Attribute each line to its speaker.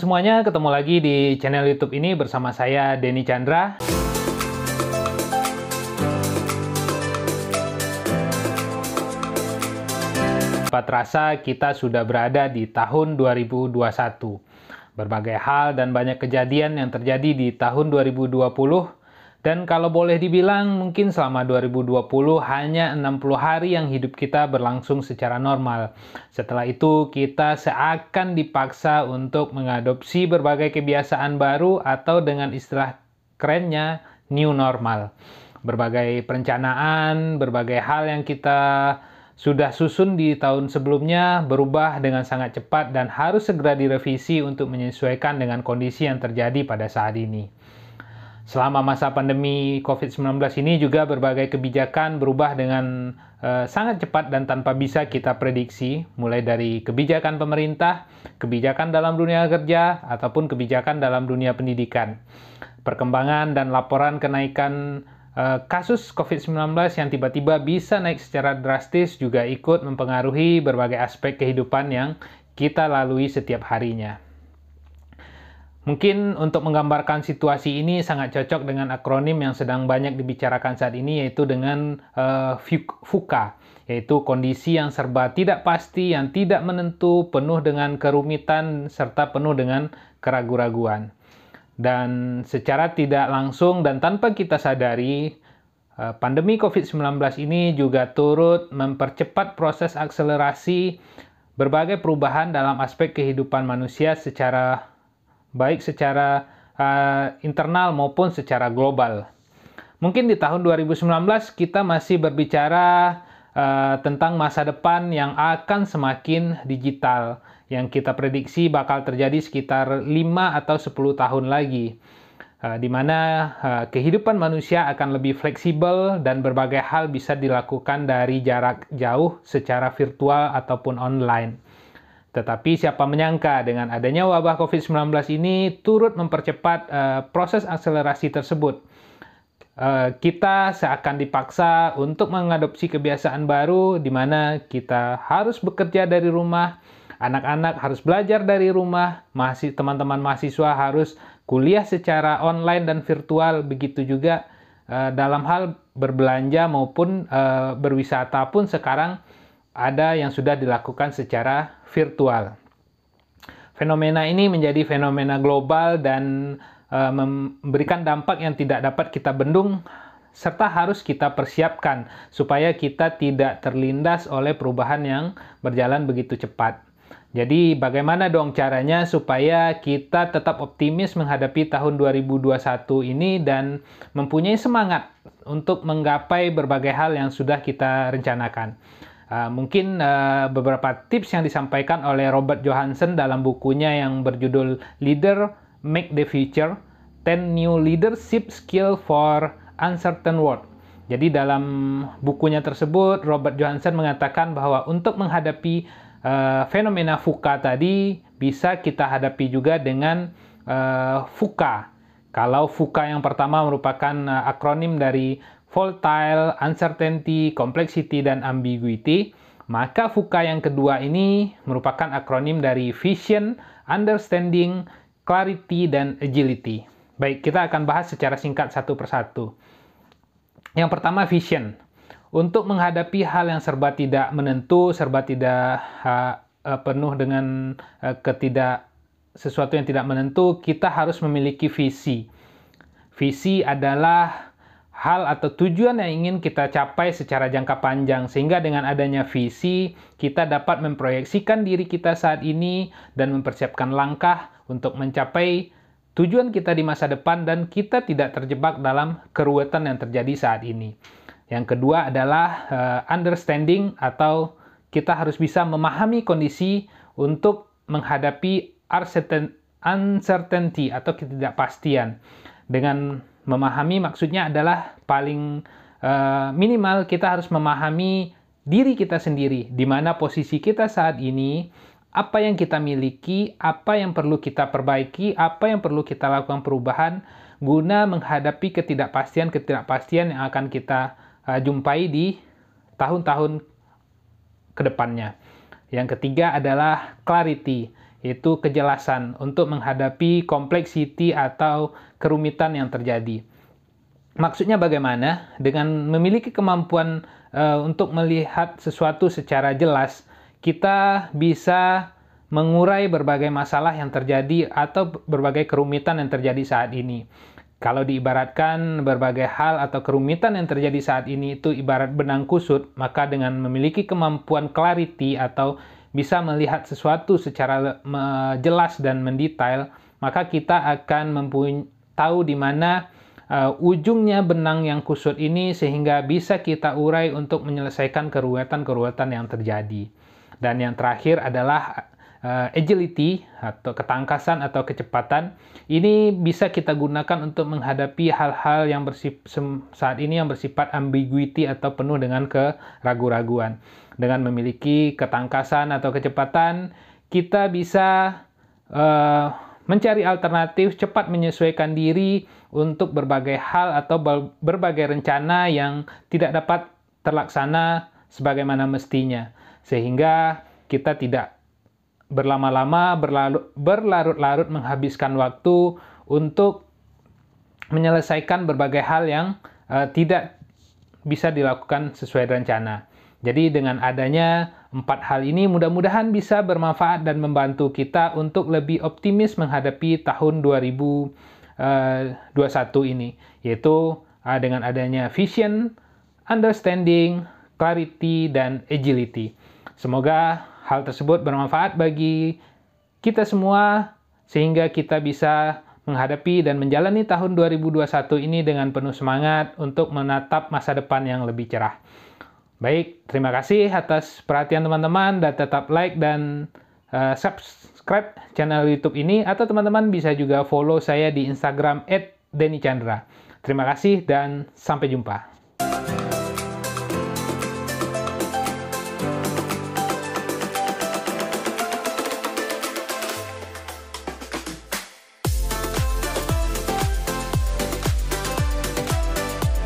Speaker 1: semuanya, ketemu lagi di channel YouTube ini bersama saya Denny Chandra. Cepat terasa kita sudah berada di tahun 2021. Berbagai hal dan banyak kejadian yang terjadi di tahun 2020 dan kalau boleh dibilang, mungkin selama 2020 hanya 60 hari yang hidup kita berlangsung secara normal. Setelah itu, kita seakan dipaksa untuk mengadopsi berbagai kebiasaan baru atau dengan istilah kerennya, new normal. Berbagai perencanaan, berbagai hal yang kita sudah susun di tahun sebelumnya berubah dengan sangat cepat dan harus segera direvisi untuk menyesuaikan dengan kondisi yang terjadi pada saat ini. Selama masa pandemi COVID-19 ini juga berbagai kebijakan berubah dengan uh, sangat cepat dan tanpa bisa kita prediksi, mulai dari kebijakan pemerintah, kebijakan dalam dunia kerja, ataupun kebijakan dalam dunia pendidikan. Perkembangan dan laporan kenaikan uh, kasus COVID-19 yang tiba-tiba bisa naik secara drastis juga ikut mempengaruhi berbagai aspek kehidupan yang kita lalui setiap harinya. Mungkin untuk menggambarkan situasi ini sangat cocok dengan akronim yang sedang banyak dibicarakan saat ini yaitu dengan uh, FUKA, yaitu kondisi yang serba tidak pasti, yang tidak menentu, penuh dengan kerumitan serta penuh dengan keraguan-raguan. Dan secara tidak langsung dan tanpa kita sadari, uh, pandemi COVID-19 ini juga turut mempercepat proses akselerasi berbagai perubahan dalam aspek kehidupan manusia secara baik secara uh, internal maupun secara global. Mungkin di tahun 2019 kita masih berbicara uh, tentang masa depan yang akan semakin digital, yang kita prediksi bakal terjadi sekitar 5 atau 10 tahun lagi. Uh, di mana uh, kehidupan manusia akan lebih fleksibel dan berbagai hal bisa dilakukan dari jarak jauh secara virtual ataupun online. Tetapi siapa menyangka dengan adanya wabah COVID-19 ini turut mempercepat uh, proses akselerasi tersebut. Uh, kita seakan dipaksa untuk mengadopsi kebiasaan baru di mana kita harus bekerja dari rumah, anak-anak harus belajar dari rumah, masih teman-teman mahasiswa harus kuliah secara online dan virtual, begitu juga uh, dalam hal berbelanja maupun uh, berwisata pun sekarang ada yang sudah dilakukan secara virtual. Fenomena ini menjadi fenomena global dan uh, memberikan dampak yang tidak dapat kita bendung serta harus kita persiapkan supaya kita tidak terlindas oleh perubahan yang berjalan begitu cepat. Jadi bagaimana dong caranya supaya kita tetap optimis menghadapi tahun 2021 ini dan mempunyai semangat untuk menggapai berbagai hal yang sudah kita rencanakan. Uh, mungkin uh, beberapa tips yang disampaikan oleh Robert Johansson dalam bukunya yang berjudul Leader Make the Future 10 New Leadership Skill for Uncertain World. Jadi dalam bukunya tersebut Robert Johansson mengatakan bahwa untuk menghadapi uh, fenomena FUKA tadi bisa kita hadapi juga dengan uh, FUKA. Kalau FUKA yang pertama merupakan uh, akronim dari volatile, uncertainty, complexity, dan ambiguity, maka VUCA yang kedua ini merupakan akronim dari vision, understanding, clarity, dan agility. Baik, kita akan bahas secara singkat satu persatu. Yang pertama, vision. Untuk menghadapi hal yang serba tidak menentu, serba tidak uh, penuh dengan uh, ketidak sesuatu yang tidak menentu, kita harus memiliki visi. Visi adalah hal atau tujuan yang ingin kita capai secara jangka panjang sehingga dengan adanya visi kita dapat memproyeksikan diri kita saat ini dan mempersiapkan langkah untuk mencapai tujuan kita di masa depan dan kita tidak terjebak dalam keruwetan yang terjadi saat ini. Yang kedua adalah uh, understanding atau kita harus bisa memahami kondisi untuk menghadapi uncertainty atau ketidakpastian dengan Memahami maksudnya adalah paling uh, minimal kita harus memahami diri kita sendiri, di mana posisi kita saat ini, apa yang kita miliki, apa yang perlu kita perbaiki, apa yang perlu kita lakukan perubahan guna menghadapi ketidakpastian-ketidakpastian yang akan kita uh, jumpai di tahun-tahun ke depannya. Yang ketiga adalah clarity, yaitu kejelasan untuk menghadapi kompleksiti atau kerumitan yang terjadi. Maksudnya bagaimana? Dengan memiliki kemampuan uh, untuk melihat sesuatu secara jelas, kita bisa mengurai berbagai masalah yang terjadi atau berbagai kerumitan yang terjadi saat ini. Kalau diibaratkan berbagai hal atau kerumitan yang terjadi saat ini itu ibarat benang kusut, maka dengan memiliki kemampuan clarity atau bisa melihat sesuatu secara jelas dan mendetail, maka kita akan tahu di mana uh, ujungnya benang yang kusut ini sehingga bisa kita urai untuk menyelesaikan keruwetan-keruwetan yang terjadi. Dan yang terakhir adalah uh, agility atau ketangkasan atau kecepatan ini bisa kita gunakan untuk menghadapi hal-hal yang bersifat saat ini yang bersifat ambiguity atau penuh dengan keraguan-raguan. Dengan memiliki ketangkasan atau kecepatan, kita bisa uh, mencari alternatif, cepat menyesuaikan diri untuk berbagai hal atau berbagai rencana yang tidak dapat terlaksana sebagaimana mestinya, sehingga kita tidak berlama-lama, berlarut-larut menghabiskan waktu untuk menyelesaikan berbagai hal yang uh, tidak bisa dilakukan sesuai rencana. Jadi dengan adanya empat hal ini mudah-mudahan bisa bermanfaat dan membantu kita untuk lebih optimis menghadapi tahun 2021 eh, ini, yaitu uh, dengan adanya vision, understanding, clarity, dan agility. Semoga hal tersebut bermanfaat bagi kita semua sehingga kita bisa menghadapi dan menjalani tahun 2021 ini dengan penuh semangat untuk menatap masa depan yang lebih cerah. Baik, terima kasih atas perhatian teman-teman dan tetap like dan uh, subscribe channel YouTube ini atau teman-teman bisa juga follow saya di Instagram @denichandra. Terima kasih dan sampai jumpa.